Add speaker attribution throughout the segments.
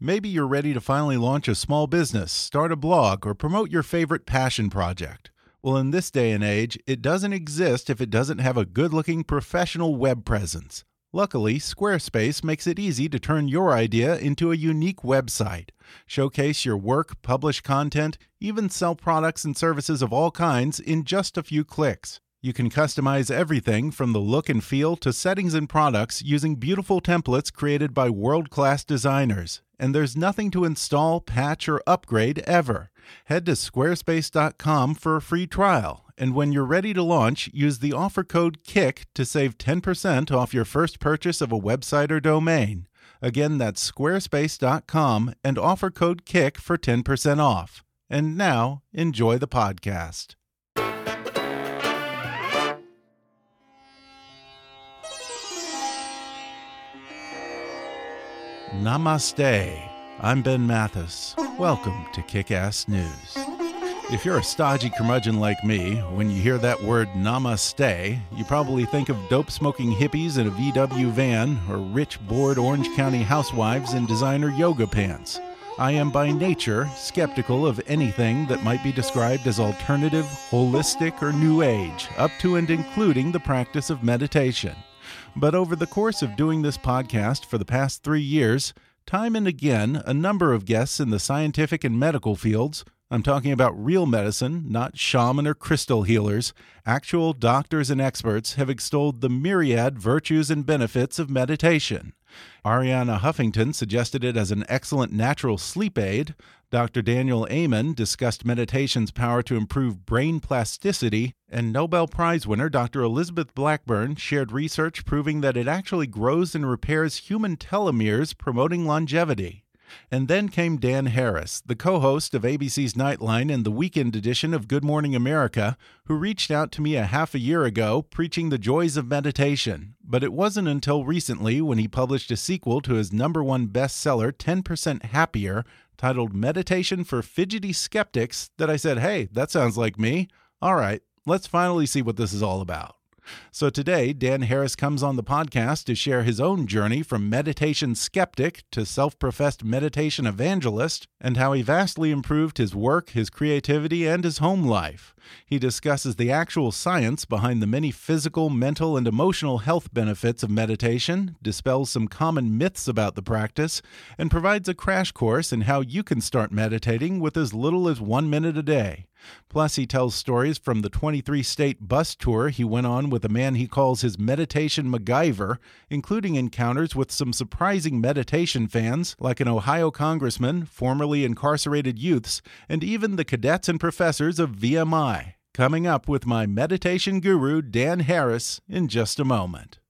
Speaker 1: Maybe you're ready to finally launch a small business, start a blog, or promote your favorite passion project. Well, in this day and age, it doesn't exist if it doesn't have a good looking professional web presence. Luckily, Squarespace makes it easy to turn your idea into a unique website. Showcase your work, publish content, even sell products and services of all kinds in just a few clicks. You can customize everything from the look and feel to settings and products using beautiful templates created by world class designers. And there's nothing to install, patch, or upgrade ever. Head to squarespace.com for a free trial. And when you're ready to launch, use the offer code KICK to save 10% off your first purchase of a website or domain. Again, that's squarespace.com and offer code KICK for 10% off. And now, enjoy the podcast. Namaste. I'm Ben Mathis. Welcome to Kick Ass News. If you're a stodgy curmudgeon like me, when you hear that word namaste, you probably think of dope smoking hippies in a VW van or rich, bored Orange County housewives in designer yoga pants. I am by nature skeptical of anything that might be described as alternative, holistic, or new age, up to and including the practice of meditation. But over the course of doing this podcast for the past three years, time and again, a number of guests in the scientific and medical fields I'm talking about real medicine, not shaman or crystal healers. Actual doctors and experts have extolled the myriad virtues and benefits of meditation. Arianna Huffington suggested it as an excellent natural sleep aid. Dr. Daniel Amen discussed meditation's power to improve brain plasticity. And Nobel Prize winner Dr. Elizabeth Blackburn shared research proving that it actually grows and repairs human telomeres, promoting longevity. And then came Dan Harris, the co host of ABC's Nightline and the weekend edition of Good Morning America, who reached out to me a half a year ago preaching the joys of meditation. But it wasn't until recently when he published a sequel to his number one bestseller, 10% Happier, titled Meditation for Fidgety Skeptics, that I said, hey, that sounds like me. All right, let's finally see what this is all about. So today, Dan Harris comes on the podcast to share his own journey from meditation skeptic to self professed meditation evangelist and how he vastly improved his work, his creativity, and his home life. He discusses the actual science behind the many physical, mental, and emotional health benefits of meditation, dispels some common myths about the practice, and provides a crash course in how you can start meditating with as little as one minute a day. Plus, he tells stories from the 23 state bus tour he went on with a man he calls his meditation MacGyver, including encounters with some surprising meditation fans like an Ohio congressman, formerly incarcerated youths, and even the cadets and professors of VMI. Coming up with my meditation guru, Dan Harris, in just a moment.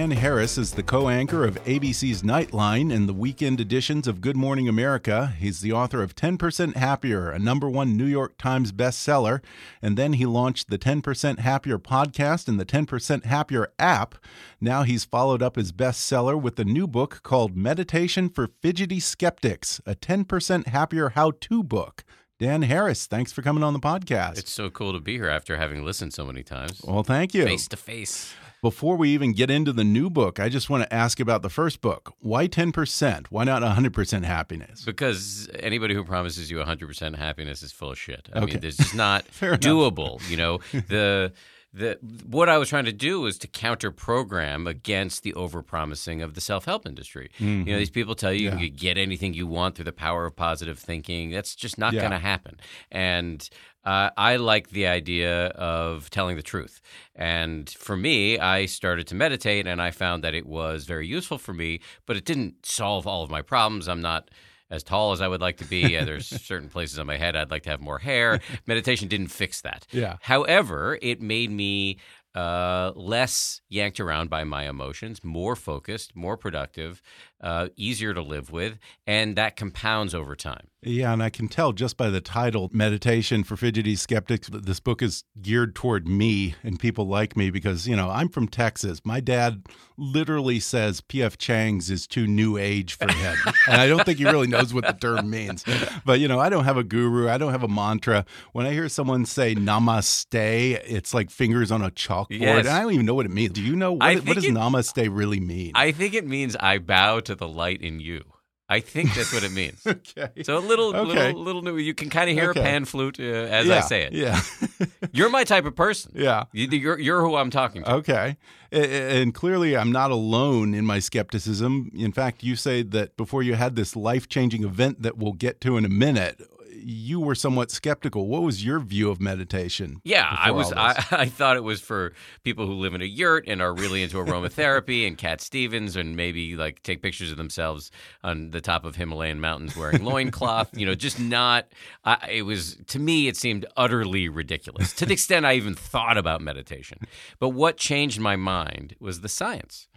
Speaker 1: Dan Harris is the co anchor of ABC's Nightline and the weekend editions of Good Morning America. He's the author of 10% Happier, a number one New York Times bestseller. And then he launched the 10% Happier podcast and the 10% Happier app. Now he's followed up his bestseller with a new book called Meditation for Fidgety Skeptics, a 10% Happier how to book. Dan Harris, thanks for coming on the podcast.
Speaker 2: It's so cool to be here after having listened so many times.
Speaker 1: Well, thank you.
Speaker 2: Face to face.
Speaker 1: Before we even get into the new book, I just want to ask about the first book. Why 10%? Why not 100% happiness?
Speaker 2: Because anybody who promises you 100% happiness is full of shit. I
Speaker 1: Okay.
Speaker 2: mean, this is not doable. You know, the the what I was trying to do was to counter program against the overpromising of the self help industry. You know, these people tell you you
Speaker 1: Mm-hmm.
Speaker 2: Can get anything you want through the power of positive thinking. That's just not
Speaker 1: Yeah.
Speaker 2: going to happen. And uh, I like the idea of telling the truth. And for me, I started to meditate and I found that it was very useful for me, but it didn't solve all of my problems. I'm not as tall as I would like to be. Uh, There's certain places on my head I'd like to have more hair. Meditation didn't fix that.
Speaker 1: Yeah.
Speaker 2: However, it made me uh, less yanked around by my emotions, more focused, more productive, uh, easier to live with, and that compounds over time.
Speaker 1: Yeah, and I can tell just by the title, Meditation for Fidgety Skeptics, that this book is geared toward me and people like me because, you know, I'm from Texas. My dad literally says P.F. Chang's is too new age for him. and I don't think he really knows what the term means. But, you know, I don't have a guru, I don't have a mantra. When I hear someone say namaste, it's like fingers on a chalkboard.
Speaker 2: Yes.
Speaker 1: And I don't even know what it means. Do you know what, what does
Speaker 2: it-
Speaker 1: namaste really mean?
Speaker 2: I think it means I bow to the light in you. I think that's what it means.
Speaker 1: okay.
Speaker 2: So a little,
Speaker 1: Okay.
Speaker 2: little, little new. You can kind of hear
Speaker 1: Okay.
Speaker 2: a pan flute uh, as
Speaker 1: yeah,
Speaker 2: I say it.
Speaker 1: Yeah.
Speaker 2: You're my type of person.
Speaker 1: yeah.
Speaker 2: You, you're, you're who I'm talking to.
Speaker 1: Okay. And clearly, I'm not alone in my skepticism. In fact, you say that before you had this life changing event that we'll get to in a minute, you were somewhat skeptical. What was your view of meditation?
Speaker 2: Yeah, I was. I. I thought it was for people who live in a yurt and are really into aromatherapy and Cat Stevens and maybe like take pictures of themselves on the top of Himalayan mountains wearing loincloth. you know, just not. I, it was to me. It seemed utterly ridiculous to the extent I even thought about meditation. But what changed my mind was the science.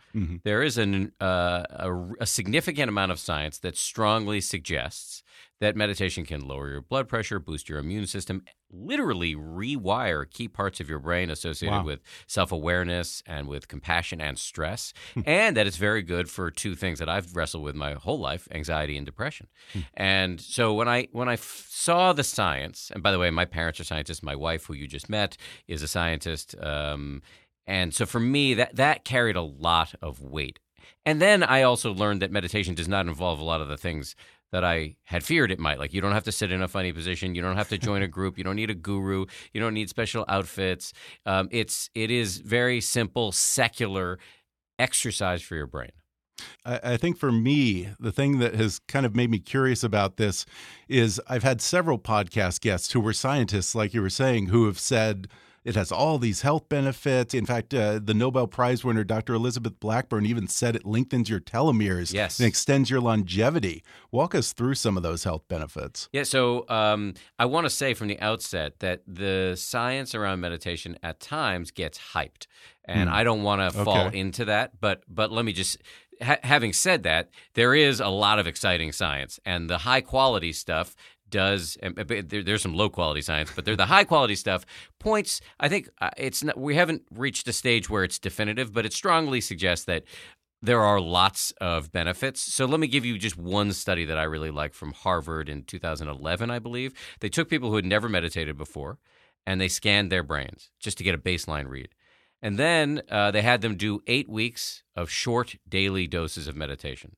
Speaker 2: There is an, uh, a, a significant amount of science that strongly suggests that meditation can lower your blood pressure, boost your immune system, literally rewire key parts of your brain associated
Speaker 1: Wow.
Speaker 2: with self awareness and with compassion and stress, and that it's very good for two things that I've wrestled with my whole life: anxiety and depression. And so when I when I f- saw the science, and by the way, my parents are scientists. My wife, who you just met, is a scientist. Um, and so for me, that that carried a lot of weight. And then I also learned that meditation does not involve a lot of the things that I had feared it might. Like you don't have to sit in a funny position, you don't have to join a group, you don't need a guru, you don't need special outfits. Um, it's it is very simple, secular exercise for your brain.
Speaker 1: I, I think for me, the thing that has kind of made me curious about this is I've had several podcast guests who were scientists, like you were saying, who have said it has all these health benefits. In fact, uh, the Nobel Prize winner, Dr. Elizabeth Blackburn, even said it lengthens your telomeres
Speaker 2: Yes.
Speaker 1: and extends your longevity. Walk us through some of those health benefits.
Speaker 2: Yeah, so um, I want to say from the outset that the science around meditation at times gets hyped, and I don't want to fall into that. But but let me just, having said that, there is a lot of exciting science, and the high quality stuff does. there's some low quality science, but there, the high quality stuff points. I think uh, it's not, we haven't reached a stage where it's definitive, but it strongly suggests that there are lots of benefits. So let me give you just one study that I really like from Harvard in 2011, I believe. They took people who had never meditated before and they scanned their brains just to get a baseline read. And then uh, they had them do eight weeks of short daily doses of meditation.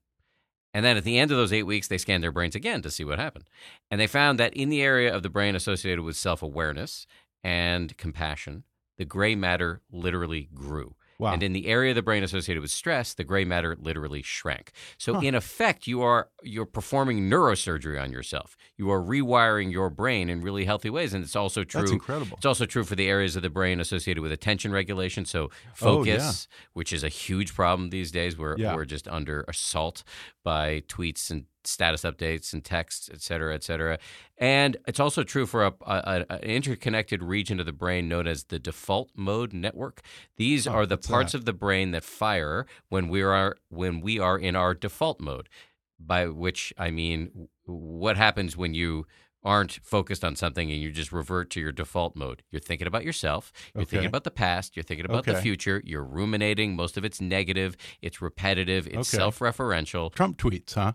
Speaker 2: And then at the end of those eight weeks, they scanned their brains again to see what happened. And they found that in the area of the brain associated with self awareness and compassion, the gray matter literally grew.
Speaker 1: Wow.
Speaker 2: And in the area of the brain associated with stress, the gray matter literally shrank. So in effect, you are you're performing neurosurgery on yourself. You are rewiring your brain in really healthy ways, and it's also true.
Speaker 1: That's incredible.
Speaker 2: It's also true for the areas of the brain associated with attention regulation. So
Speaker 1: Oh,
Speaker 2: focus,
Speaker 1: yeah.
Speaker 2: which is a huge problem these days. We're
Speaker 1: Yeah.
Speaker 2: we're just under assault by tweets and status updates and texts, et cetera, et cetera. And it's also true for a, a, an interconnected region of the brain known as the default mode network. These
Speaker 1: Oh,
Speaker 2: are the parts
Speaker 1: that?
Speaker 2: of the brain that fire when we are when we are in our default mode. By which I mean, what happens when you aren't focused on something and you just revert to your default mode. You're thinking about yourself, you're
Speaker 1: Okay.
Speaker 2: thinking about the past, you're thinking about the future, you're ruminating, most of it's negative, it's repetitive, it's
Speaker 1: Okay.
Speaker 2: self-referential.
Speaker 1: Trump tweets, huh?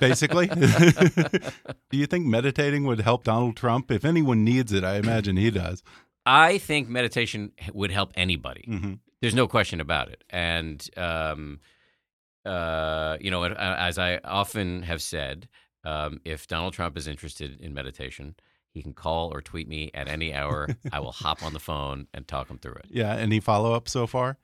Speaker 1: Basically. Do you think meditating would help Donald Trump? If anyone needs it, I imagine he does.
Speaker 2: I think meditation would help anybody.
Speaker 1: hmm
Speaker 2: There's no question about it. And, um, uh, you know, as I often have said, um, if Donald Trump is interested in meditation, he can call or tweet me at any hour. I will hop on the phone and talk him through it.
Speaker 1: Yeah. Any follow up so far?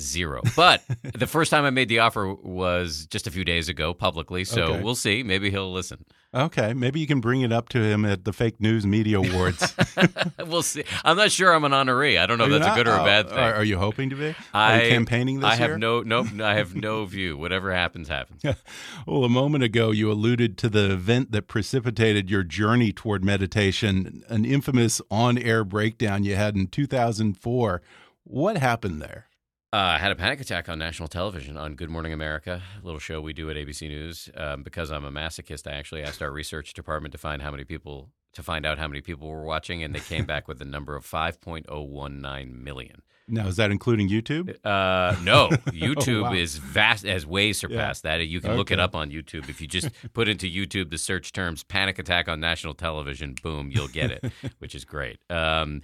Speaker 2: Zero. But the first time I made the offer was just a few days ago publicly. So
Speaker 1: Okay.
Speaker 2: we'll see. Maybe he'll listen.
Speaker 1: Okay. Maybe you can bring it up to him at the Fake News Media Awards.
Speaker 2: we'll see. I'm not sure I'm an honoree. I don't know if
Speaker 1: Are
Speaker 2: that's a good or a bad thing.
Speaker 1: Are, are you hoping to be? Are
Speaker 2: I
Speaker 1: you campaigning this
Speaker 2: I have
Speaker 1: year?
Speaker 2: no no I have no view. Whatever happens happens.
Speaker 1: Well, a moment ago, you alluded to the event that precipitated your journey toward meditation, an infamous on air breakdown you had in 2004. What happened there?
Speaker 2: Uh, I had a panic attack on national television on Good Morning America, a little show we do at ABC News. Um, because I'm a masochist, I actually asked our research department to find how many people to find out how many people were watching, and they came back with a number of 5.019 million.
Speaker 1: Now, is that including YouTube?
Speaker 2: Uh, no, YouTube
Speaker 1: Oh, wow.
Speaker 2: is vast, has way surpassed that. You can look it up on YouTube. If you just put into YouTube the search terms "panic attack on national television," boom, you'll get it, which is great. Um,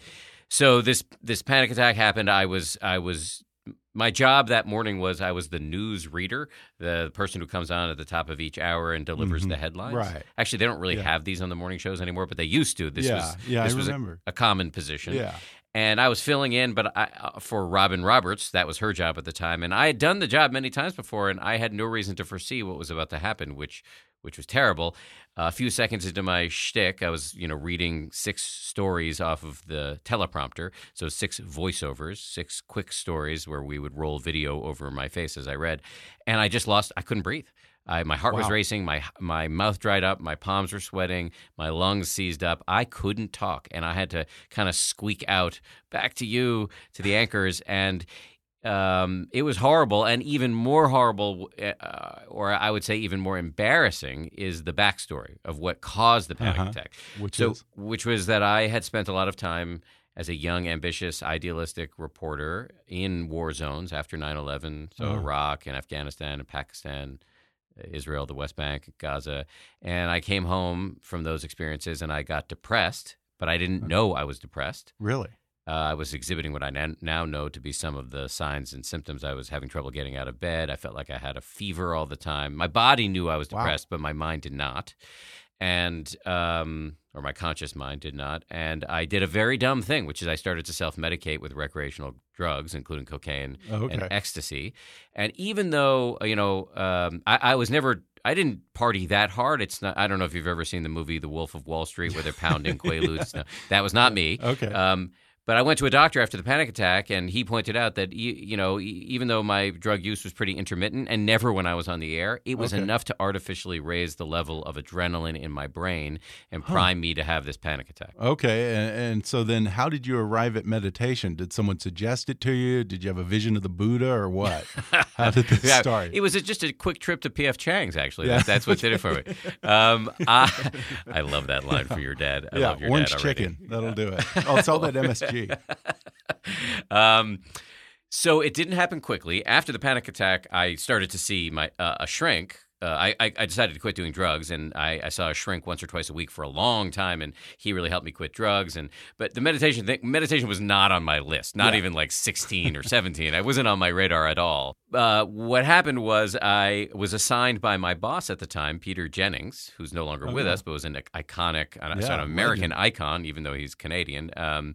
Speaker 2: so this this panic attack happened. I was I was my job that morning was I was the news reader, the person who comes on at the top of each hour and delivers
Speaker 1: Mhm.
Speaker 2: the headlines.
Speaker 1: Right.
Speaker 2: Actually, they don't really
Speaker 1: Yeah.
Speaker 2: have these on the morning shows anymore, but they used to. This
Speaker 1: yeah,
Speaker 2: was
Speaker 1: yeah,
Speaker 2: this
Speaker 1: I
Speaker 2: was a- a common position
Speaker 1: yeah,
Speaker 2: and I was filling in, but I, uh, for Robin Roberts, that was her job at the time, and I had done the job many times before, and I had no reason to foresee what was about to happen, which which was terrible. a few seconds into my shtick, I was you know reading six stories off of the teleprompter, so six voiceovers, six quick stories where we would roll video over my face as I read, and I just lost. I couldn't breathe. I, my heart was racing. My my mouth dried up. My palms were sweating. My lungs seized up. I couldn't talk, and I had to kind of squeak out back to you to the anchors, and um, it was horrible. And even more horrible, uh, or I would say even more embarrassing, is the backstory of what caused the panic
Speaker 1: Uh-huh.
Speaker 2: attack.
Speaker 1: which
Speaker 2: so,
Speaker 1: is
Speaker 2: which was that I had spent a lot of time as a young, ambitious, idealistic reporter in war zones after 9 11, so
Speaker 1: Oh.
Speaker 2: Iraq and Afghanistan and Pakistan, Israel, the West Bank, Gaza. And I came home from those experiences and I got depressed, but I didn't know I was depressed.
Speaker 1: really.
Speaker 2: Uh, I was exhibiting what I now know to be some of the signs and symptoms. I was having trouble getting out of bed. I felt like I had a fever all the time. My body knew I was
Speaker 1: Wow.
Speaker 2: depressed, but my mind did not. And, um, or my conscious mind did not. And I did a very dumb thing, which is I started to self medicate with recreational drugs, including cocaine
Speaker 1: Oh, okay.
Speaker 2: and ecstasy. And even though, uh, you know, um, I, I was never. I didn't party that hard. It's not. I don't know if you've ever seen the movie The Wolf of Wall Street, where they're pounding quaaludes. No, that was not me.
Speaker 1: Okay.
Speaker 2: Um, but I went to a doctor after the panic attack, and he pointed out that you, know, even though my drug use was pretty intermittent and never when I was on the air, it was
Speaker 1: Okay.
Speaker 2: enough to artificially raise the level of adrenaline in my brain and prime me to have this panic attack.
Speaker 1: Okay, and, and so then, how did you arrive at meditation? Did someone suggest it to you? Did you have a vision of the Buddha, or what? How did this
Speaker 2: Yeah,
Speaker 1: start?
Speaker 2: It was just a quick trip to PF Chang's. Actually,
Speaker 1: Yeah.
Speaker 2: that's, that's what did it for me. Um, I, I love that line for your dad. I
Speaker 1: yeah,
Speaker 2: love your
Speaker 1: orange
Speaker 2: dad already.
Speaker 1: chicken. That'll do it. I'll tell that MSG.
Speaker 2: um, so it didn't happen quickly. After the panic attack, I started to see my uh, a shrink. Uh, I, I I decided to quit doing drugs, and I, I saw a shrink once or twice a week for a long time, and he really helped me quit drugs. And but the meditation thing, meditation was not on my list, not
Speaker 1: Yeah.
Speaker 2: even like sixteen or seventeen. I wasn't on my radar at all. Uh, what happened was I was assigned by my boss at the time, Peter Jennings, who's no longer with us, but was an iconic, uh,
Speaker 1: Yeah,
Speaker 2: sort of American
Speaker 1: legend.
Speaker 2: icon, even though he's Canadian. Um,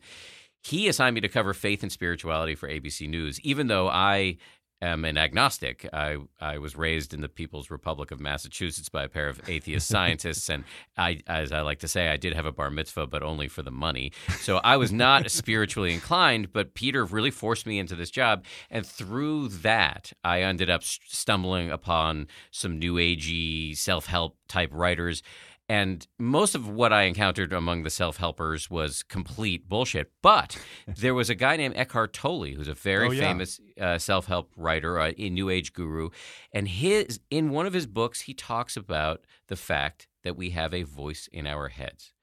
Speaker 2: he assigned me to cover faith and spirituality for ABC News, even though I am an agnostic. I, I was raised in the People's Republic of Massachusetts by a pair of atheist scientists, and I, as I like to say, I did have a bar mitzvah, but only for the money. So I was not spiritually inclined. But Peter really forced me into this job, and through that, I ended up stumbling upon some new agey self help type writers and most of what I encountered among the self helpers was complete bullshit. But there was a guy named Eckhart Tolle, who's a very
Speaker 1: Oh, yeah.
Speaker 2: famous uh, self help writer, a, a New Age guru. And his in one of his books, he talks about the fact that we have a voice in our heads.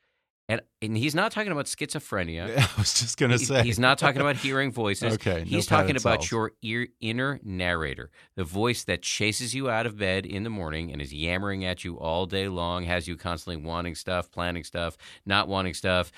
Speaker 2: And, and he's not talking about schizophrenia.
Speaker 1: I was just going to
Speaker 2: He-
Speaker 1: say.
Speaker 2: He's not talking about hearing voices.
Speaker 1: Okay, no
Speaker 2: He's talking about
Speaker 1: cells.
Speaker 2: your ear, inner narrator, the voice that chases you out of bed in the morning and is yammering at you all day long, has you constantly wanting stuff, planning stuff, not wanting stuff,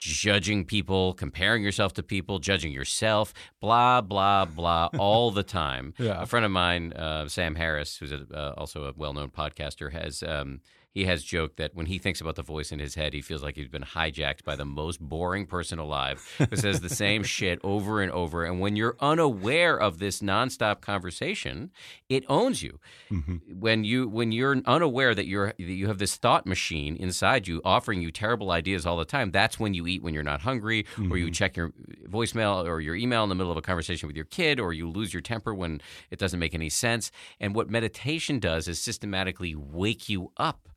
Speaker 2: judging people, comparing yourself to people, judging yourself, blah, blah, blah, all the time.
Speaker 1: Yeah.
Speaker 2: A friend of mine, uh, Sam Harris, who's a, uh, also a well known podcaster, has. Um, he has joked that when he thinks about the voice in his head, he feels like he's been hijacked by the most boring person alive who says the same shit over and over. And when you're unaware of this nonstop conversation, it owns you. Mm-hmm. When you when you're unaware that you're that you have this thought machine inside you offering you terrible ideas all the time, that's when you eat when you're not hungry, or you mm-hmm. check your voicemail or your email in the middle of a conversation with your kid, or you lose your temper when it doesn't make any sense. And what meditation does is systematically wake you up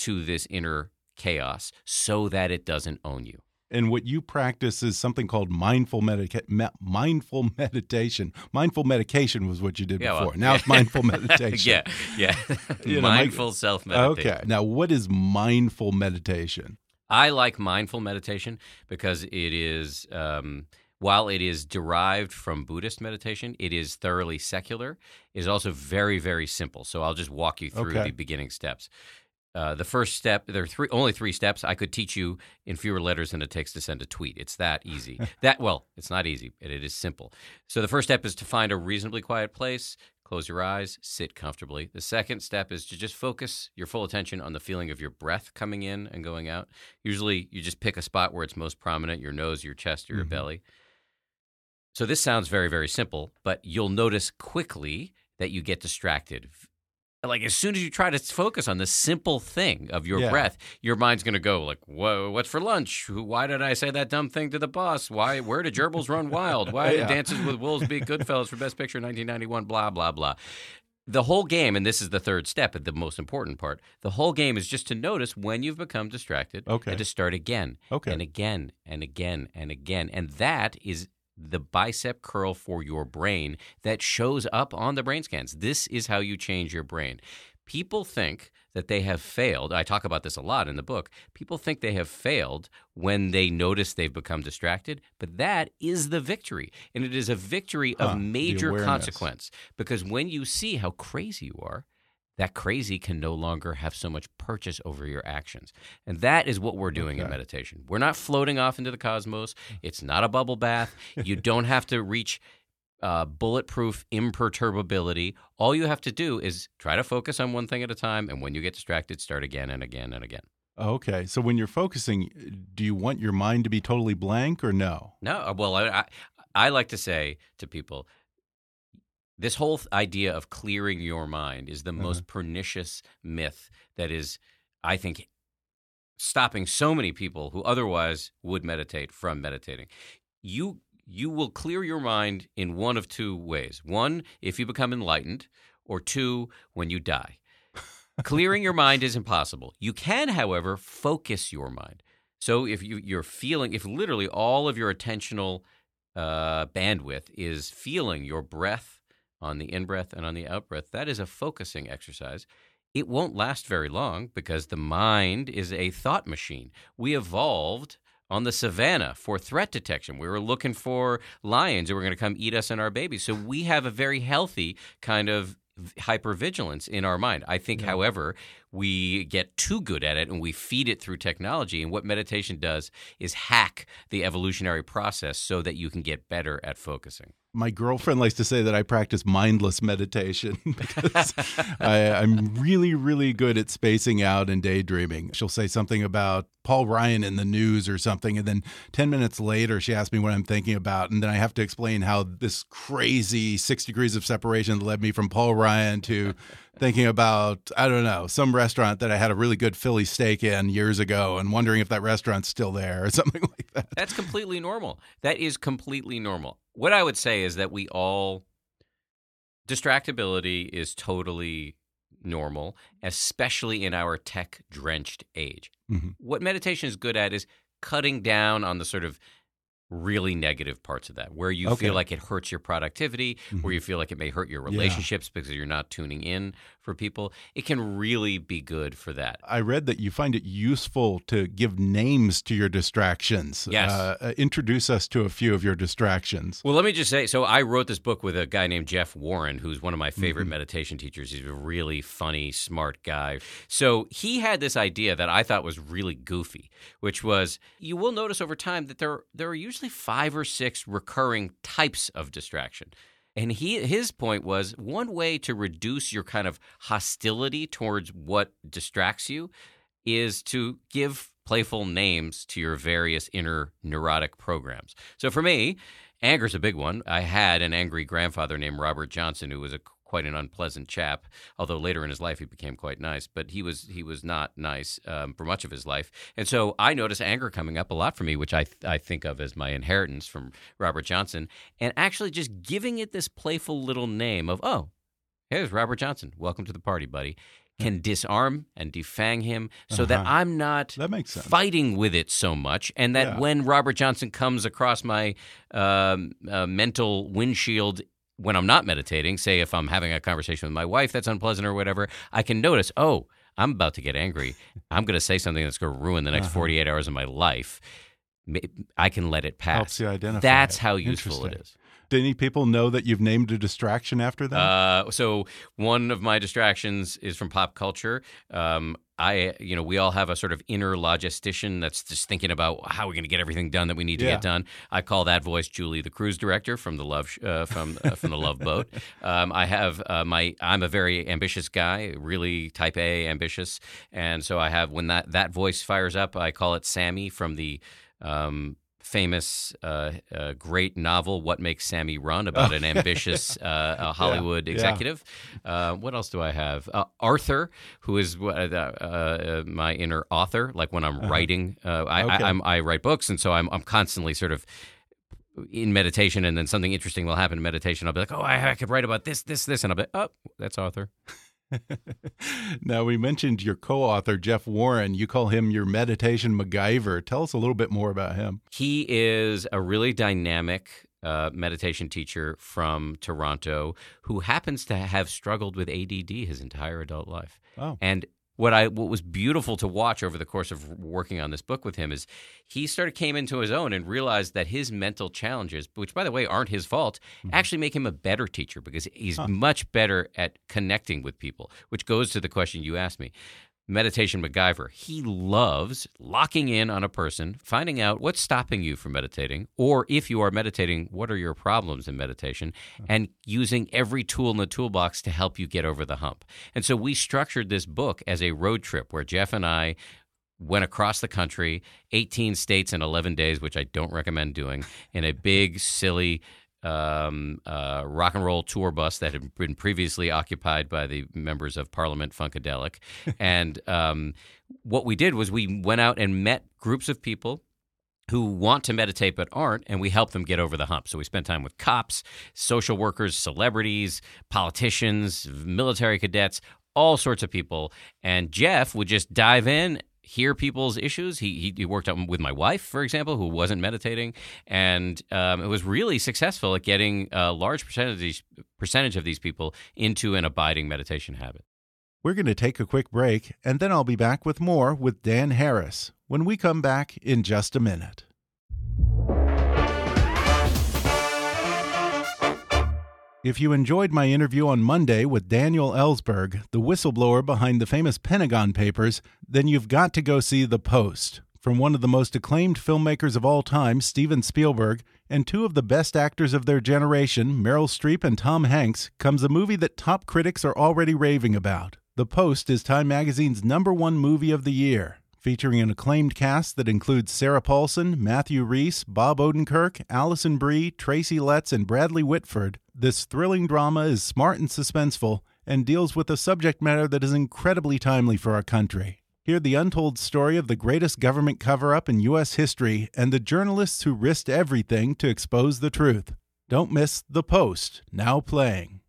Speaker 2: to this inner chaos so that it doesn't own you.
Speaker 1: And what you practice is something called mindful medica- me mindful meditation. Mindful medication was what you did
Speaker 2: Yeah, well,
Speaker 1: before. now
Speaker 2: yeah.
Speaker 1: it's mindful meditation.
Speaker 2: yeah, yeah.
Speaker 1: You know,
Speaker 2: Mindful self meditation.
Speaker 1: Okay. Now, what is mindful meditation?
Speaker 2: I like mindful meditation because it is, um, while it is derived from Buddhist meditation, it is thoroughly secular. It is also very, very simple. So I'll just walk you through
Speaker 1: Okay.
Speaker 2: the beginning steps. Uh, the first step, there are three, only three steps. I could teach you in fewer letters than it takes to send a tweet. It's that easy. that well, it's not easy, but it is simple. So the first step is to find a reasonably quiet place. Close your eyes, sit comfortably. The second step is to just focus your full attention on the feeling of your breath coming in and going out. Usually, you just pick a spot where it's most prominent your nose, your chest, or your belly. So, this sounds very, very simple, but you'll notice quickly that you get distracted. Like, as soon as you try to focus on the simple thing of your
Speaker 1: Yeah.
Speaker 2: breath, your mind's going to go, like, Whoa, what's for lunch? Why did I say that dumb thing to the boss? Why, where did gerbils run wild? Why
Speaker 1: Yeah.
Speaker 2: did Dances with Wolves beat Goodfellas for Best Picture in 1991? Blah, blah, blah the whole game, and this is the third step, at the most important part. The whole game is just to notice when you've become distracted,
Speaker 1: Okay.
Speaker 2: and to start again,
Speaker 1: Okay.
Speaker 2: and again, and again, and again, and that is the bicep curl for your brain that shows up on the brain scans. This is how you change your brain. People think that they have failed. I talk about this a lot in the book. People think they have failed when they notice they've become distracted, but that is the victory. And it is a victory
Speaker 1: Huh,
Speaker 2: of major consequence because when you see how crazy you are, that crazy can no longer have so much purchase over your actions. And that is what we're doing in meditation. We're not floating off into the cosmos. It's not a bubble bath. You don't have to reach uh, bulletproof imperturbability. All you have to do is try to focus on one thing at a time. And when you get distracted, start again and again and again.
Speaker 1: Okay. So when you're focusing, do you want your mind to be totally blank or no?
Speaker 2: No, well, I, I, I like to say to people, this whole idea of clearing your mind is the most pernicious myth that is, I think, stopping so many people who otherwise would meditate from meditating. You you will clear your mind in one of two ways. One, if you become enlightened, or two, when you die. Clearing your mind is impossible. You can, however, focus your mind. So if you, you're feeling, if literally all of your attentional uh, bandwidth is feeling your breath on the in breath and on the out breath, that is a focusing exercise. It won't last very long because the mind is a thought machine. We evolved on the savannah for threat detection. We were looking for lions who were going to come eat us and our babies. So we have a very healthy kind of hypervigilance in our mind. I think, however, we get too good at it and we feed it through technology. And what meditation does is hack the evolutionary process so that you can get better at focusing.
Speaker 1: My girlfriend likes to say that I practice mindless meditation because I, am really, really good at spacing out and daydreaming. She'll say something about Paul Ryan in the news or something, and then 10 minutes later, she asks me what I'm thinking about. And then I have to explain how this crazy six degrees of separation led me from Paul Ryan to thinking about, I don't know, some restaurant that I had a really good Philly steak in years ago and wondering if that restaurant's still there or something like that.
Speaker 2: That's completely normal. That is completely normal what I would say is that we all distractibility is totally normal, especially in our tech drenched age. Mm-hmm. What meditation is good at is cutting down on the sort of really negative parts of that, where you okay. feel like it hurts your productivity, mm-hmm. where you feel like it may hurt your relationships yeah. because you're not tuning in for people. It can really be good for that.
Speaker 1: I read that you find it useful to give names to your distractions.
Speaker 2: Yes. Uh,
Speaker 1: uh, introduce us to a few of your distractions.
Speaker 2: Well, let me just say so I wrote this book with a guy named Jeff Warren, who's one of my favorite mm-hmm. meditation teachers. He's a really funny, smart guy. So he had this idea that I thought was really goofy, which was you will notice over time that there, there are usually five or six recurring types of distraction. And he his point was one way to reduce your kind of hostility towards what distracts you is to give playful names to your various inner neurotic programs. So for me, anger's a big one. I had an angry grandfather named Robert Johnson who was a quite an unpleasant chap. Although later in his life he became quite nice, but he was he was not nice um, for much of his life. And so I notice anger coming up a lot for me, which I I think of as my inheritance from Robert Johnson, and actually just giving it this playful little name of oh, here's Robert Johnson. Welcome to the party, buddy can disarm and defang him so uh-huh. that I'm not
Speaker 1: that makes sense.
Speaker 2: fighting with it so much. And that yeah. when Robert Johnson comes across my um, uh, mental windshield when I'm not meditating, say if I'm having a conversation with my wife that's unpleasant or whatever, I can notice, oh, I'm about to get angry. I'm going to say something that's going to ruin the next uh-huh. 48 hours of my life. I can let it pass.
Speaker 1: Helps you identify.
Speaker 2: That's how useful it is.
Speaker 1: Do any people know that you've named a distraction after that?
Speaker 2: Uh, so one of my distractions is from pop culture. Um, I, you know, we all have a sort of inner logistician that's just thinking about how we're going to get everything done that we need to yeah. get done. I call that voice Julie, the cruise director from the Love uh, from uh, from the Love Boat. Um, I have uh, my I'm a very ambitious guy, really type A ambitious, and so I have when that that voice fires up, I call it Sammy from the um, famous, uh, uh, great novel, What Makes Sammy Run, about an ambitious uh, Hollywood yeah, executive. Yeah. Uh, what else do I have? Uh, Arthur, who is uh, my inner author. Like when I'm uh-huh. writing, I, okay. I, I, write books, and so I'm, I'm constantly sort of in meditation, and then something interesting will happen in meditation. I'll be like, oh, I, I could write about this, this, this, and I'll be, like, oh, that's Arthur.
Speaker 1: now, we mentioned your co author, Jeff Warren. You call him your meditation MacGyver. Tell us a little bit more about him.
Speaker 2: He is a really dynamic uh, meditation teacher from Toronto who happens to have struggled with ADD his entire adult life.
Speaker 1: Oh.
Speaker 2: And what I what was beautiful to watch over the course of working on this book with him is he sort of came into his own and realized that his mental challenges, which by the way aren't his fault, mm-hmm. actually make him a better teacher because he's huh. much better at connecting with people, which goes to the question you asked me meditation MacGyver. He loves locking in on a person, finding out what's stopping you from meditating, or if you are meditating, what are your problems in meditation, and using every tool in the toolbox to help you get over the hump. And so we structured this book as a road trip where Jeff and I went across the country, 18 states in 11 days, which I don't recommend doing, in a big, silly, um, uh, rock and roll tour bus that had been previously occupied by the members of Parliament Funkadelic. and um, what we did was we went out and met groups of people who want to meditate but aren't, and we help them get over the hump. So we spent time with cops, social workers, celebrities, politicians, military cadets, all sorts of people. And Jeff would just dive in hear people's issues. He, he, worked out with my wife, for example, who wasn't meditating, and um, it was really successful at getting a large percentage percentage of these people into an abiding meditation habit.
Speaker 1: We're going to take a quick break, and then I'll be back with more with Dan Harris when we come back in just a minute. If you enjoyed my interview on Monday with Daniel Ellsberg, the whistleblower behind the famous Pentagon Papers, then you've got to go see The Post. From one of the most acclaimed filmmakers of all time, Steven Spielberg, and two of the best actors of their generation, Meryl Streep and Tom Hanks, comes a movie that top critics are already raving about. The Post is Time Magazine's number one movie of the year, featuring an acclaimed cast that includes Sarah Paulson, Matthew Rhys, Bob Odenkirk, Alison Brie, Tracy Letts, and Bradley Whitford. This thrilling drama is smart and suspenseful and deals with a subject matter that is incredibly timely for our country. Hear the untold story of the greatest government cover up in U.S. history and the journalists who risked everything to expose the truth. Don't miss The Post, now playing.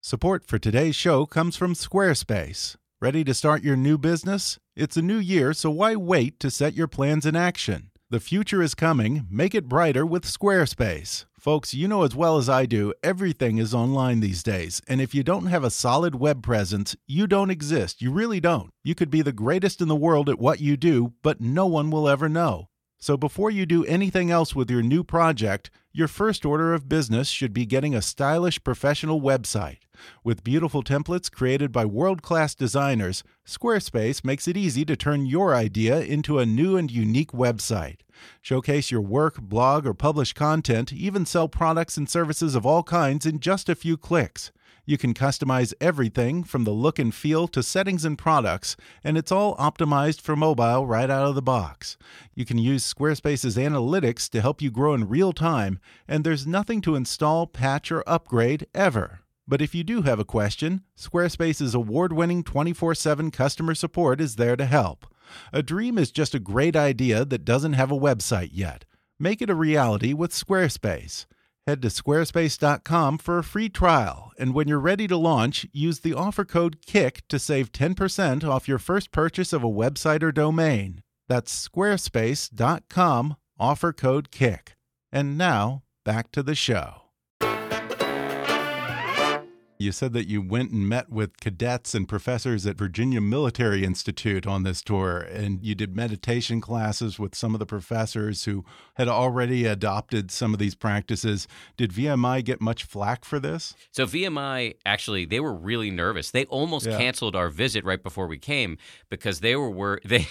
Speaker 1: Support for today's show comes from Squarespace. Ready to start your new business? It's a new year, so why wait to set your plans in action? The future is coming. Make it brighter with Squarespace. Folks, you know as well as I do, everything is online these days. And if you don't have a solid web presence, you don't exist. You really don't. You could be the greatest in the world at what you do, but no one will ever know. So before you do anything else with your new project, your first order of business should be getting a stylish professional website. With beautiful templates created by world class designers, Squarespace makes it easy to turn your idea into a new and unique website. Showcase your work, blog, or publish content, even sell products and services of all kinds in just a few clicks. You can customize everything from the look and feel to settings and products, and it's all optimized for mobile right out of the box. You can use Squarespace's analytics to help you grow in real time, and there's nothing to install, patch, or upgrade ever. But if you do have a question, Squarespace's award winning 24 7 customer support is there to help. A dream is just a great idea that doesn't have a website yet. Make it a reality with Squarespace. Head to squarespace.com for a free trial, and when you're ready to launch, use the offer code KICK to save 10% off your first purchase of a website or domain. That's squarespace.com, offer code KICK. And now, back to the show. You said that you went and met with cadets and professors at Virginia Military Institute on this tour, and you did meditation classes with some of the professors who had already adopted some of these practices. Did VMI get much flack for this?
Speaker 2: So VMI actually they were really nervous. They almost
Speaker 1: Yeah.
Speaker 2: canceled our visit right before we came because they were, were they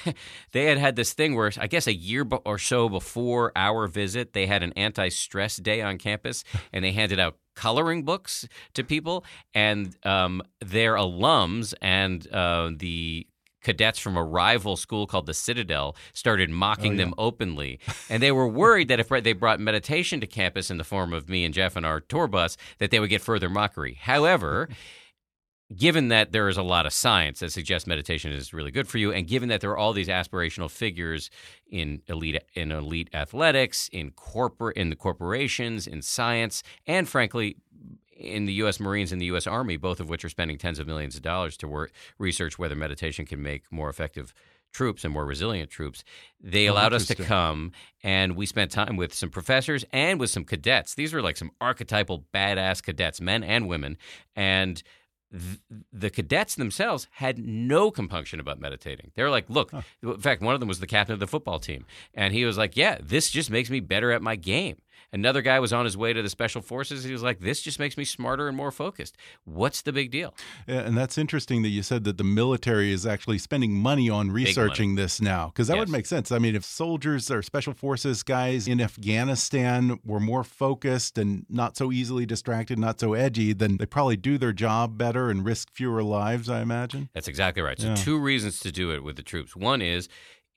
Speaker 2: they had had this thing where I guess a year or so before our visit they had an anti-stress day on campus and they handed out coloring books to people and um, their alums and uh, the cadets from a rival school called the Citadel started mocking them openly. And they were worried that if they brought meditation to campus in the form of me and Jeff and our tour bus, that they would get further mockery. However, given that there is a lot of science that suggests meditation is really good for you, and given that there are all these aspirational figures in elite in elite athletics, in corporate in the corporations, in science, and frankly in the U.S. Marines and the U.S. Army, both of which are spending tens of millions of dollars to work, research whether meditation can make more effective troops and more resilient troops. They
Speaker 1: Oh,
Speaker 2: allowed us to come, and we spent time with some professors and with some cadets. These were like some archetypal badass cadets, men and women, and th- the cadets themselves had no compunction about meditating. They were like, "Look," in fact, one of them was the captain of the football team, and he was like, "Yeah, this just makes me better at my game." Another guy was on his way to the special forces. He was like, "This just makes me smarter and more focused." What's the big deal?
Speaker 1: Yeah, And that's interesting that you said that the military is actually spending money on researching this now, because that would make sense. I mean, if soldiers or special forces guys in Afghanistan were more focused and not so easily distracted, not so edgy, then they probably do their job better and risk fewer lives, I imagine.
Speaker 2: That's exactly right. So,
Speaker 1: Yeah.
Speaker 2: two reasons to do it with the troops. One is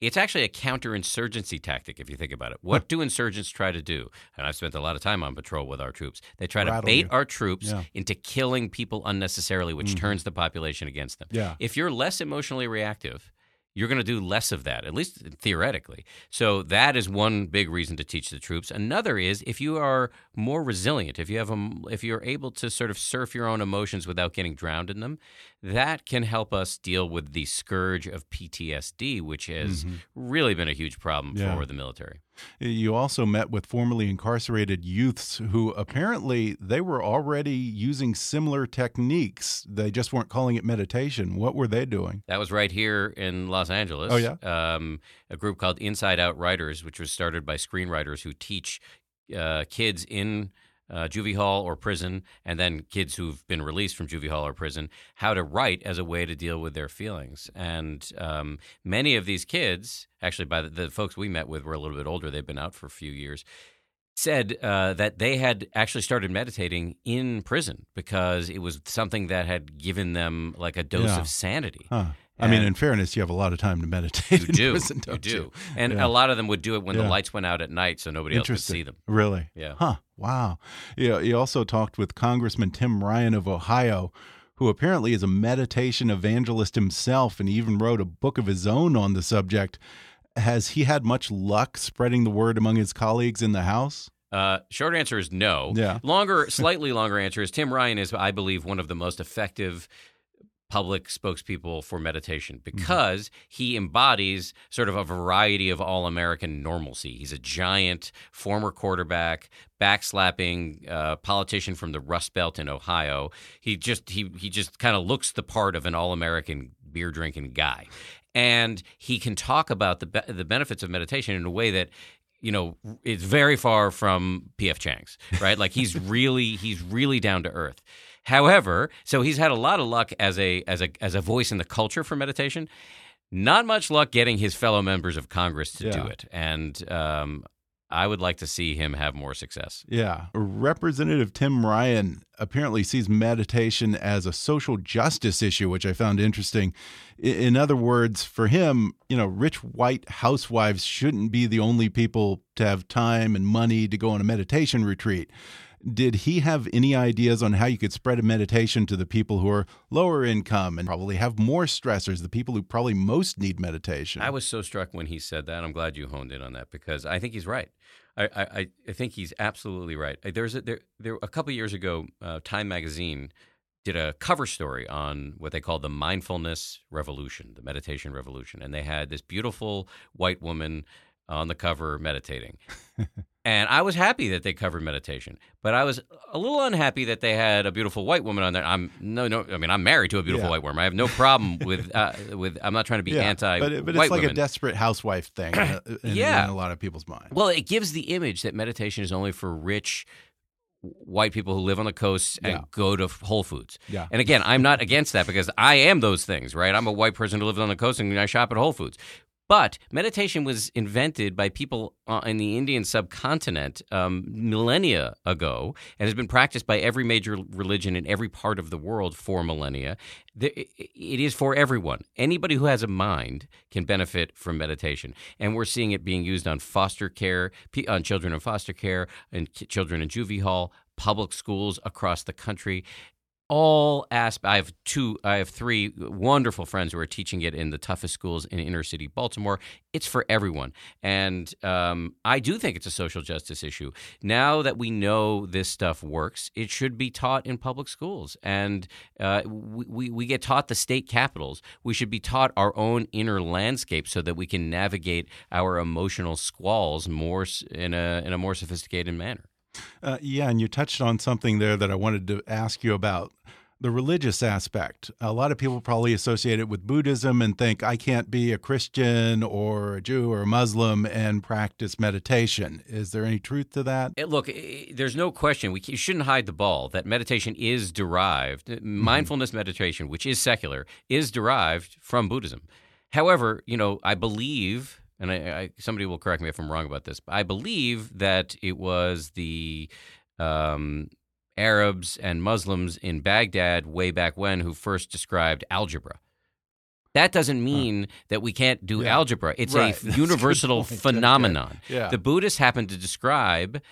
Speaker 2: it's actually a counterinsurgency tactic if you think about it. What do insurgents try to do? And I've spent a lot of time on patrol with our troops. They try to bait
Speaker 1: you.
Speaker 2: our troops
Speaker 1: Yeah.
Speaker 2: into killing people unnecessarily, which mm-hmm. turns the population against them.
Speaker 1: Yeah.
Speaker 2: If you're less emotionally reactive, you're going to do less of that, at least theoretically. So that is one big reason to teach the troops. Another is if you are more resilient, if you have a, if you're able to sort of surf your own emotions without getting drowned in them, that can help us deal with the scourge of PTSD, which has mm-hmm. really been a huge problem
Speaker 1: Yeah.
Speaker 2: for the military.
Speaker 1: You also met with formerly incarcerated youths who apparently they were already using similar techniques. They just weren't calling it meditation. What were they doing?
Speaker 2: That was right here in Los Angeles.
Speaker 1: Oh, yeah?
Speaker 2: Um, a group called Inside Out Writers, which was started by screenwriters who teach uh, kids in uh, juvie hall or prison, and then kids who've been released from juvie hall or prison, how to write as a way to deal with their feelings. And um, many of these kids, actually, by the, the folks we met with, were a little bit older. They've been out for a few years. said uh, that they had actually started meditating in prison because it was something that had given them like a dose
Speaker 1: Yeah.
Speaker 2: of sanity.
Speaker 1: Huh. I mean, in fairness, you have a lot of time to meditate.
Speaker 2: You do,
Speaker 1: prison,
Speaker 2: you do, and
Speaker 1: Yeah.
Speaker 2: a lot of them would do it when
Speaker 1: Yeah.
Speaker 2: the lights went out at night, so nobody else could see them.
Speaker 1: Really?
Speaker 2: Yeah.
Speaker 1: Huh. Wow. Yeah. He also talked with Congressman Tim Ryan of Ohio, who apparently is a meditation evangelist himself and even wrote a book of his own on the subject. Has he had much luck spreading the word among his colleagues in the House?
Speaker 2: Uh, short answer is no.
Speaker 1: Yeah.
Speaker 2: Longer, slightly longer answer is Tim Ryan is, I believe, one of the most effective public spokespeople for meditation
Speaker 1: Mm-hmm.
Speaker 2: because he embodies sort of a variety of all American normalcy. He's a giant former quarterback, backslapping uh, politician from the Rust Belt in Ohio. He just he he just kind of looks the part of an all American beer drinking guy, and he can talk about the be- the benefits of meditation in a way that you know it's very far from PF Chang's, right? Like he's really he's really down to earth. However, so he's had a lot of luck as a as a as a voice in the culture for meditation. Not much luck getting his fellow members of Congress to do it, and um, I would like to see him have more success.
Speaker 1: Yeah. Representative Tim Ryan apparently sees meditation as a social justice issue, which I found interesting. In other words, for him, you know, rich white housewives shouldn't be the only people to have time and money to go on a meditation retreat. Did he have any ideas on how you could spread a meditation to the people who are lower income and probably have more stressors, the people who probably most need meditation?
Speaker 2: I was so struck when he said that. I'm glad you honed in on that because I think he's right. I, I, I think he's absolutely right. There's a, there, there a couple years ago, uh, Time Magazine did a cover story on what they called the mindfulness revolution, the meditation revolution, and they had this beautiful white woman on the cover meditating. and I was happy that they covered meditation, but I was a little unhappy that they had a beautiful white woman on there. I'm no, no. I mean, I'm married to a beautiful
Speaker 1: Yeah.
Speaker 2: white woman. I have no problem with uh, with. I'm not trying to be anti.
Speaker 1: but, but it's like
Speaker 2: women.
Speaker 1: a desperate housewife thing uh, in,
Speaker 2: Yeah.
Speaker 1: in a lot of people's minds.
Speaker 2: Well, it gives the image that meditation is only for rich white people who live on the coast and
Speaker 1: Yeah.
Speaker 2: go to Whole Foods.
Speaker 1: Yeah.
Speaker 2: And again, I'm not against that because I am those things, right? I'm a white person who lives on the coast and I shop at Whole Foods. But meditation was invented by people uh, in the Indian subcontinent um, millennia ago and has been practiced by every major religion in every part of the world for millennia. It is for everyone. Anybody who has a mind can benefit from meditation. And we're seeing it being used on foster care, on children in foster care, and children in juvie hall, public schools across the country all asp- I have two, I have three wonderful friends who are teaching it in the toughest schools in inner city Baltimore. It's for everyone, and um, I do think it's a social justice issue. Now that we know this stuff works, it should be taught in public schools, and uh, we, we we get taught the state capitals. We should be taught our own inner landscape so that we can navigate our emotional squalls more in a in a more sophisticated manner.
Speaker 1: Uh, yeah, and you touched on something there that I wanted to ask you about the religious aspect. A lot of people probably associate it with Buddhism and think I can't be a Christian or a Jew or a Muslim and practice meditation. Is there any truth to that?
Speaker 2: Eh, Look, eh, there's no question. We shouldn't hide the ball that meditation is derived, eh, mindfulness meditation, which is secular, is derived from Buddhism. However, you know, I believe, and I, I, somebody will correct me if I'm wrong about this, but I believe that it was the um, Arabs and Muslims in Baghdad way back when who first described algebra. That doesn't mean that we can't do
Speaker 1: Yeah.
Speaker 2: algebra. It's
Speaker 1: Right. A good
Speaker 2: universal. Phenomenon.
Speaker 1: Yeah.
Speaker 2: The Buddhists happen to describe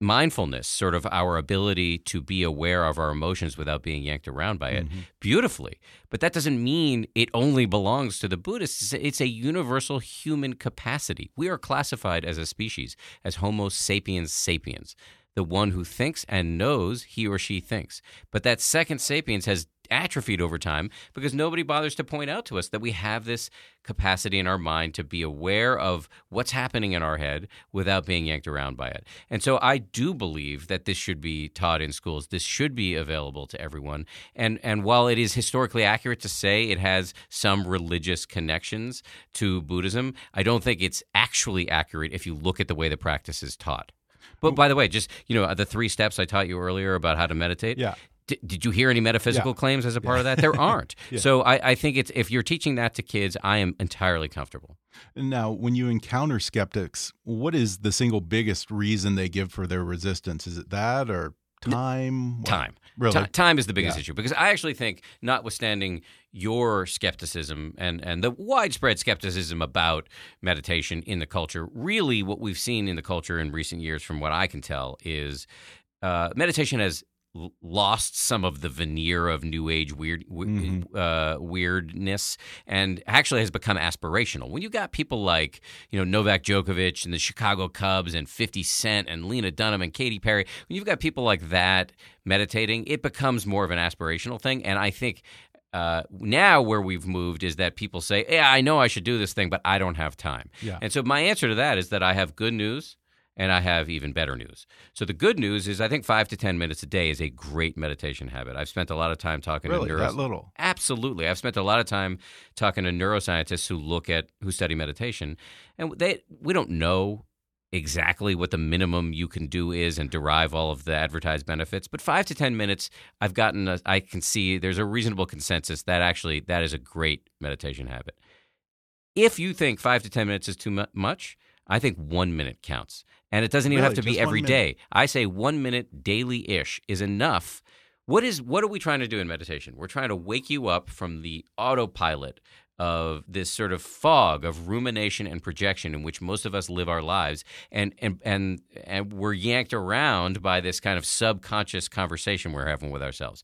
Speaker 2: mindfulness, sort of our ability to be aware of our emotions without being yanked around by it, mm-hmm. beautifully. But that doesn't mean it only belongs to the Buddhists. It's a- It's a universal human capacity. We are classified as a species as Homo sapiens sapiens, the one who thinks and knows he or she thinks. But that second sapiens has atrophied over time because nobody bothers to point out to us that we have this capacity in our mind to be aware of what's happening in our head without being yanked around by it. And so I do believe that this should be taught in schools. This should be available to everyone. And and while it is historically accurate to say it has some religious connections to Buddhism, I don't think it's actually accurate if you look at the way the practice is taught. But by the way, just you know, the three steps I taught you earlier about how to meditate.
Speaker 1: Yeah.
Speaker 2: D- did you hear any metaphysical
Speaker 1: Yeah.
Speaker 2: claims as a part of that? There aren't.
Speaker 1: Yeah.
Speaker 2: So I, I think it's if you're teaching that to kids, I am entirely comfortable.
Speaker 1: Now, when you encounter skeptics, what is the single biggest reason they give for their resistance? Is it that or time? What?
Speaker 2: Time.
Speaker 1: Really?
Speaker 2: Ti- time is the biggest
Speaker 1: Yeah.
Speaker 2: issue because I actually think, notwithstanding your skepticism and, and the widespread skepticism about meditation in the culture, really what we've seen in the culture in recent years, from what I can tell, is uh, meditation has lost some of the veneer of new age weird w- uh, weirdness and actually has become aspirational. When you got people like you know Novak Djokovic and the Chicago Cubs and 50 Cent and Lena Dunham and Katy Perry, when you've got people like that meditating, it becomes more of an aspirational thing. And I think uh, now where we've moved is that people say, "Yeah, I know I should do this thing, but I don't have time."
Speaker 1: Yeah.
Speaker 2: And so my answer to that is that I have good news and I have even better news. So the good news is I think five to 10 minutes a day is a great meditation habit. I've spent a lot of time talking
Speaker 1: Really?
Speaker 2: to
Speaker 1: That little?
Speaker 2: Absolutely. I've spent a lot of time talking to neuroscientists who look at who study meditation and they we don't know exactly what the minimum you can do is and derive all of the advertised benefits but 5 to 10 minutes I've gotten a, I can see there's a reasonable consensus that actually that is a great meditation habit. If you think 5 to 10 minutes is too mu- much, I think 1 minute counts. And it doesn't even have to be
Speaker 1: one
Speaker 2: every day. I say 1 minute daily-ish is enough. What is what are we trying to do in meditation? We're trying to wake you up from the autopilot of this sort of fog of rumination and projection in which most of us live our lives and and and and we're yanked around by this kind of subconscious conversation we're having with ourselves.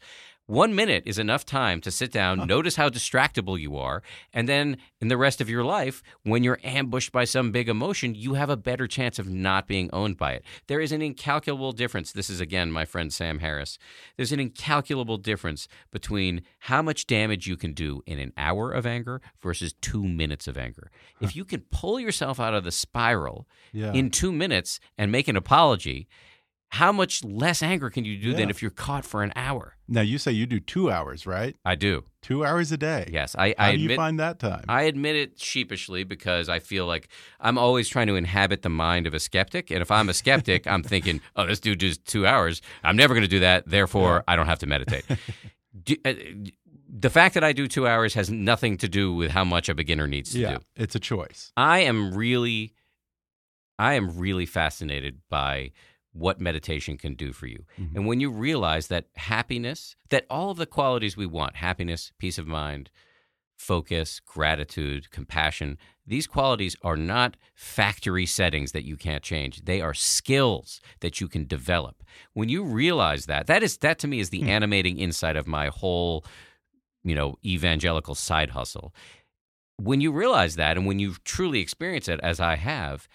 Speaker 2: One minute is enough time to sit down, notice how distractible you are, and then in the rest of your life, when you're ambushed by some big emotion, you have a better chance of not being owned by it. There is an incalculable difference. This is, again, my friend Sam Harris. There's an incalculable difference between how much damage you can do in an hour of anger versus two minutes of anger. If you can pull yourself out of the spiral
Speaker 1: Yeah.
Speaker 2: in two minutes and make an apology, how much less anger can you do than if you're caught for an hour?
Speaker 1: Now, you say you do two hours, right?
Speaker 2: I do.
Speaker 1: Two hours a day.
Speaker 2: Yes, I,
Speaker 1: How
Speaker 2: I
Speaker 1: do you find that time?
Speaker 2: I admit it sheepishly because I feel like I'm always trying to inhabit the mind of a skeptic. And if I'm a skeptic, I'm thinking, oh, this dude does two hours. I'm never going to do that. Therefore, I don't have to meditate. do, uh, the fact that I do two hours has nothing to do with how much a beginner needs to
Speaker 1: yeah,
Speaker 2: do.
Speaker 1: it's a choice.
Speaker 2: I am really, I am really fascinated by what meditation can do for you.
Speaker 1: Mhm.
Speaker 2: And when you realize that happiness, that all of the qualities we want happiness, peace of mind, focus, gratitude, compassion these qualities are not factory settings that you can't change. They are skills that you can develop. When you realize that, that is that to me is the animating insight of my whole, you know, evangelical side hustle. When you realize that and when you truly experience it as I have,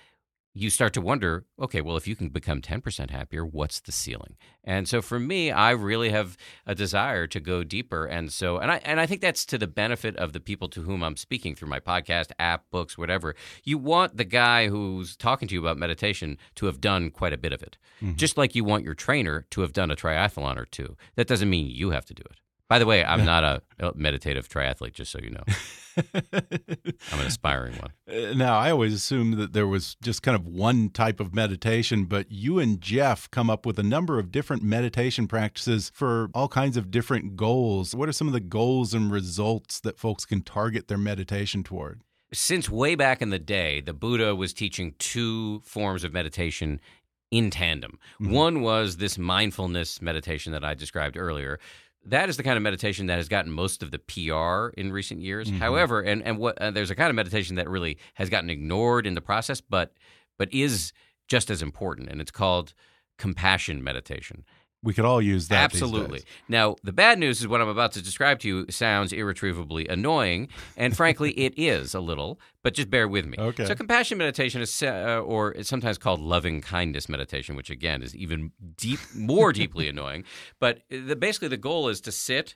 Speaker 2: you start to wonder, okay, well, if you can become 10% happier, what's the ceiling? And so for me, I really have a desire to go deeper. And so, and I, and I think that's to the benefit of the people to whom I'm speaking through my podcast, app, books, whatever. You want the guy who's talking to you about meditation to have done quite a bit of it, mm-hmm. just like you want your trainer to have done a triathlon or two. That doesn't mean you have to do it. By the way, I'm not a meditative triathlete, just so you know. I'm an aspiring one.
Speaker 1: Uh, Now, I always assumed that there was just kind of one type of meditation, but you and Jeff come up with a number of different meditation practices for all kinds of different goals. What are some of the goals and results that folks can target their meditation toward?
Speaker 2: since way back in the day, the Buddha was teaching two forms of meditation in tandem. One was this mindfulness meditation that I described earlier. That is the kind of meditation that has gotten most of the PR in recent years. However, and and what uh, there's a kind of meditation that really has gotten ignored in the process, but but is just as important, and it's called compassion meditation.
Speaker 1: We could all use that.
Speaker 2: Absolutely. Now, the bad news is what I'm about to describe to you sounds irretrievably annoying, and frankly, it is a little. But just bear with me.
Speaker 1: Okay.
Speaker 2: So, compassion meditation is, uh, or it's sometimes called loving kindness meditation, which again is even deep, more deeply annoying. But the, basically, the goal is to sit,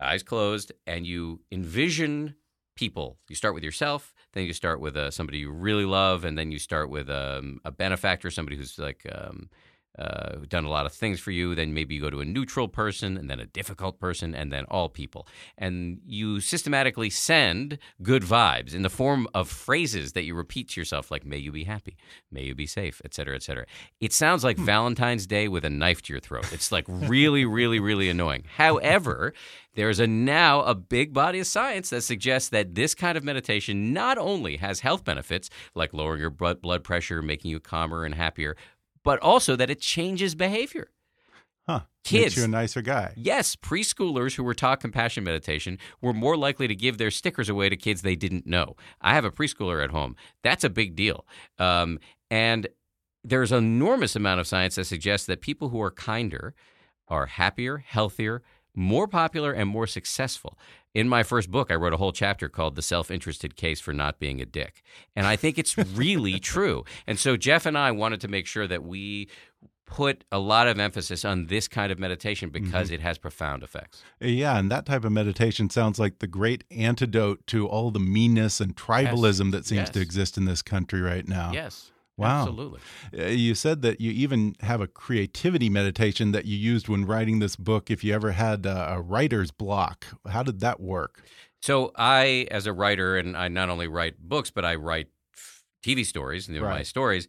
Speaker 2: eyes closed, and you envision people. You start with yourself, then you start with uh, somebody you really love, and then you start with um, a benefactor, somebody who's like um, uh, done a lot of things for you. Then maybe you go to a neutral person, and then a difficult person, and then all people. And you systematically send good vibes in the form of phrases that you repeat to yourself, like "May you be happy," "May you be safe," et cetera, et cetera. It sounds like Valentine's Day with a knife to your throat. It's like really, really, really annoying. However, there's a now a big body of science that suggests that this kind of meditation not only has health benefits like lowering your blood pressure, making you calmer and happier, but also that it changes behavior.
Speaker 1: Huh.
Speaker 2: Kids.
Speaker 1: Makes you a nicer guy.
Speaker 2: Yes, preschoolers who were taught compassion meditation were more likely to give their stickers away to kids they didn't know. I have a preschooler at home. That's a big deal. Um, and there's an enormous amount of science that suggests that people who are kinder are happier, healthier, more popular, and more successful. In my first book, I wrote a whole chapter called The Self Interested Case for Not Being a Dick. And I think it's really true. And so Jeff and I wanted to make sure that we put a lot of emphasis on this kind of meditation because
Speaker 1: Mm-hmm.
Speaker 2: it has profound effects.
Speaker 1: Yeah, and that type of meditation sounds like the great antidote to all the meanness and tribalism that seems to exist in this country right now.
Speaker 2: Yes.
Speaker 1: Wow.
Speaker 2: Absolutely.
Speaker 1: Uh, You said that you even have a creativity meditation that you used when writing this book. If you ever had uh, a writer's block, how did that work?
Speaker 2: So I, as a writer, and I not only write books, but I write TV stories and they're my stories.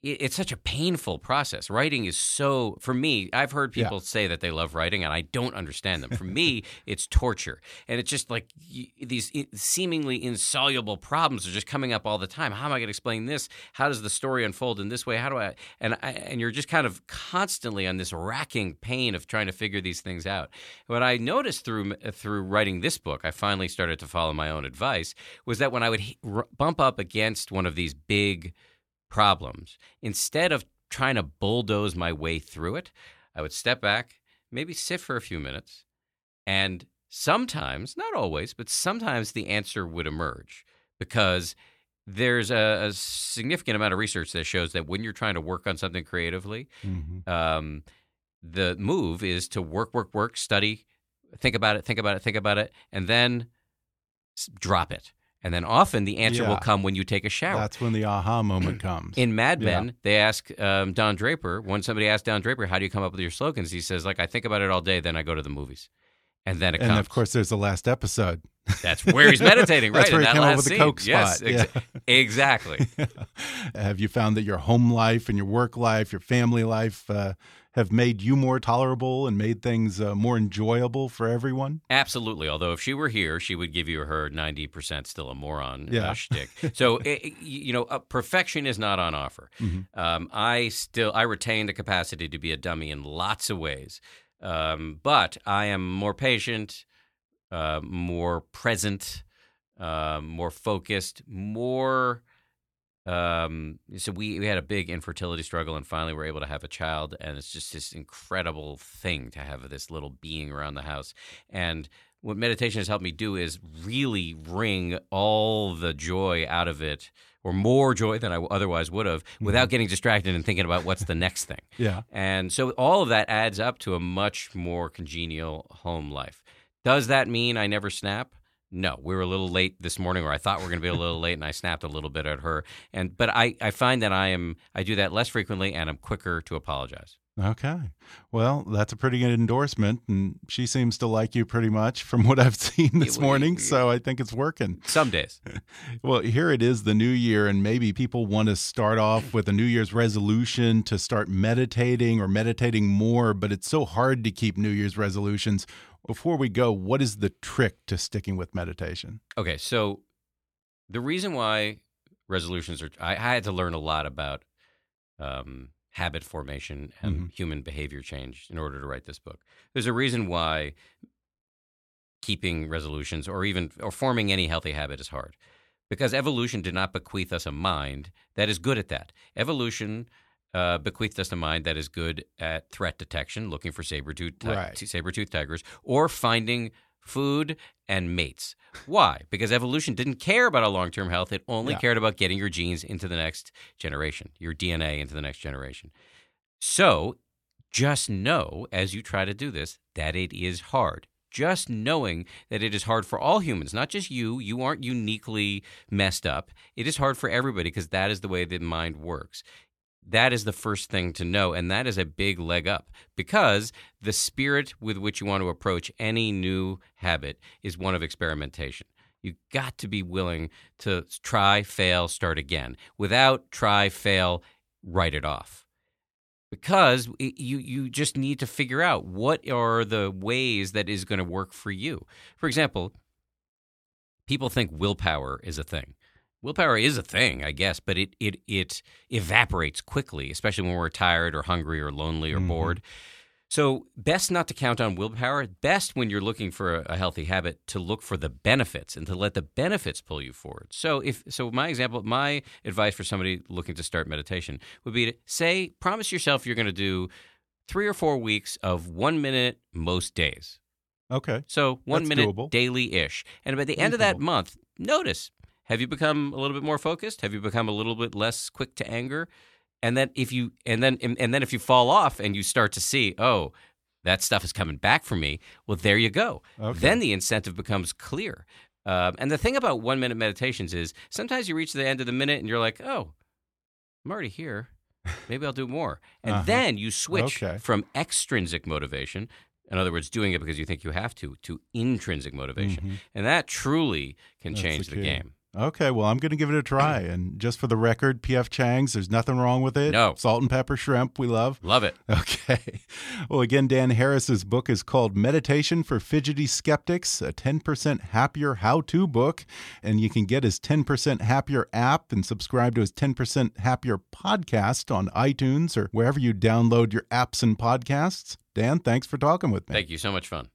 Speaker 2: It's such a painful process. Writing is so, for me, I've heard
Speaker 1: Yeah.
Speaker 2: people say that they love writing, and I don't understand them. For me, it's torture. And it's just like these seemingly insoluble problems are just coming up all the time. How am I going to explain this? How does the story unfold in this way? How do I? And, I, and you're just kind of constantly on this racking pain of trying to figure these things out. What I noticed through through writing this book, I finally started to follow my own advice, was that when I would bump up against one of these big problems, instead of trying to bulldoze my way through it, I would step back, maybe sit for a few minutes, and sometimes, not always, but sometimes the answer would emerge because there's a, a significant amount of research that shows that when you're trying to work on something creatively,
Speaker 1: Mhm.
Speaker 2: um, the move is to work, work, work, study, think about it, think about it, think about it, and then drop it. And then often the answer
Speaker 1: Yeah.
Speaker 2: will come when you take a shower.
Speaker 1: That's when the aha moment comes.
Speaker 2: In Mad
Speaker 1: Yeah.
Speaker 2: Men, they ask um, Don Draper, when somebody asked Don Draper, how do you come up with your slogans? He says, like, I think about it all day, then I go to the movies. And then it
Speaker 1: and
Speaker 2: comes.
Speaker 1: of course, there's the last episode.
Speaker 2: That's where he's meditating, right?
Speaker 1: That's where he
Speaker 2: that
Speaker 1: came up with the
Speaker 2: scene.
Speaker 1: Coke
Speaker 2: Yes,
Speaker 1: spot.
Speaker 2: exa-
Speaker 1: Yeah.
Speaker 2: exactly.
Speaker 1: have you found that your home life and your work life, your family life, uh, have made you more tolerable and made things uh, more enjoyable for everyone?
Speaker 2: Absolutely. Although if she were here, she would give you her 90% still a moron
Speaker 1: Yeah.
Speaker 2: uh, shtick. So, it, it- you know, uh, perfection is not on offer.
Speaker 1: Mm-hmm.
Speaker 2: Um, I still, I retain the capacity to be a dummy in lots of ways. Um, but I am more patient, uh, more present, uh, more focused, more. Um, so we, we had a big infertility struggle and finally we're able to have a child and it's just this incredible thing to have this little being around the house. And what meditation has helped me do is really wring all the joy out of it or more joy than I otherwise would have without getting distracted and thinking about what's the next thing.
Speaker 1: Yeah.
Speaker 2: And so all of that adds up to a much more congenial home life. Does that mean I never snap? No, we were a little late this morning, or I thought we were going to be a little late, and I snapped a little bit at her. And but I, I find that I am I do that less frequently, and I'm quicker to apologize.
Speaker 1: Okay. Well, that's a pretty good endorsement. And she seems to like you pretty much from what I've seen this morning. So I think it's working.
Speaker 2: Some days,
Speaker 1: Well, here it is, the new year, and maybe people want to start off with a New Year's resolution to start meditating or meditating more, but it's so hard to keep New Year's resolutions. Before we go, what is the trick to sticking with meditation?
Speaker 2: Okay, so the reason why resolutions are, I, I had to learn a lot about um, habit formation and
Speaker 1: Mhm.
Speaker 2: human behavior change in order to write this book. There's a reason why keeping resolutions or even or forming any healthy habit is hard because evolution did not bequeath us a mind that is good at that. Evolution uh, bequeathed us a mind that is good at threat detection, looking for saber-toothed, ti-
Speaker 1: Right.
Speaker 2: saber-toothed tigers, or finding food and mates. Why? Because evolution didn't care about our long-term health. It only
Speaker 1: Yeah.
Speaker 2: cared about getting your genes into the next generation, your DNA into the next generation. So just know as you try to do this that it is hard. Just knowing that it is hard for all humans, not just you. You aren't uniquely messed up. It is hard for everybody because that is the way the mind works. That is the first thing to know. And that is a big leg up because the spirit with which you want to approach any new habit is one of experimentation. You got to be willing to try, fail, start again. Without try, fail, write it off. Because it, you you just need to figure out what are the ways that is going to work for you. For example, people think willpower is a thing. Willpower is a thing, I guess, but it it it evaporates quickly, especially when we're tired or hungry or lonely or
Speaker 1: Mhm.
Speaker 2: bored. So, best not to count on willpower. Best when you're looking for a, a healthy habit to look for the benefits and to let the benefits pull you forward. So, if so, my example, my advice for somebody looking to start meditation would be to say, promise yourself you're going to do three or four weeks of one minute most days.
Speaker 1: Okay.
Speaker 2: So one
Speaker 1: That's
Speaker 2: minute daily ish. And by the end of that month, notice have you become a little bit more focused? Have you become a little bit less quick to anger? And then if you and then and, and then if you fall off and you start to see, oh, that stuff is coming back for me, well, there you go.
Speaker 1: Okay.
Speaker 2: Then the incentive becomes clear. Um, and the thing about one minute meditations is sometimes you reach the end of the minute and you're like, oh, I'm already here. Maybe I'll do more. And
Speaker 1: Uh-huh.
Speaker 2: then you switch
Speaker 1: Okay.
Speaker 2: from extrinsic motivation, in other words, doing it because you think you have to, to intrinsic motivation.
Speaker 1: Mhm.
Speaker 2: And that truly can
Speaker 1: That's
Speaker 2: change
Speaker 1: the
Speaker 2: the game.
Speaker 1: Okay, well, I'm going to give it a try. And just for the record, PF Chang's, there's nothing wrong with it.
Speaker 2: No.
Speaker 1: Salt and pepper shrimp, we love.
Speaker 2: Love it.
Speaker 1: Okay. Well, again, Dan Harris's book is called Meditation for Fidgety Skeptics, a 10% happier how to book. And you can get his 10% happier app and subscribe to his 10% happier podcast on iTunes or wherever you download your apps and podcasts. Dan, thanks for talking with me.
Speaker 2: Thank you. So much fun.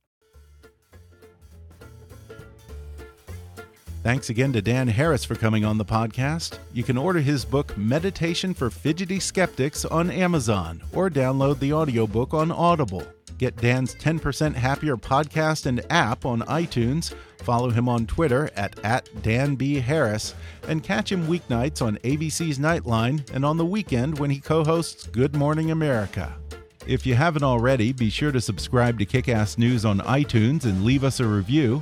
Speaker 1: Thanks again to Dan Harris for coming on the podcast. You can order his book, Meditation for Fidgety Skeptics, on Amazon or download the audiobook on Audible. Get Dan's 10% Happier podcast and app on iTunes. Follow him on Twitter at, at Dan B. Harris and catch him weeknights on ABC's Nightline and on the weekend when he co hosts Good Morning America. If you haven't already, be sure to subscribe to Kickass News on iTunes and leave us a review.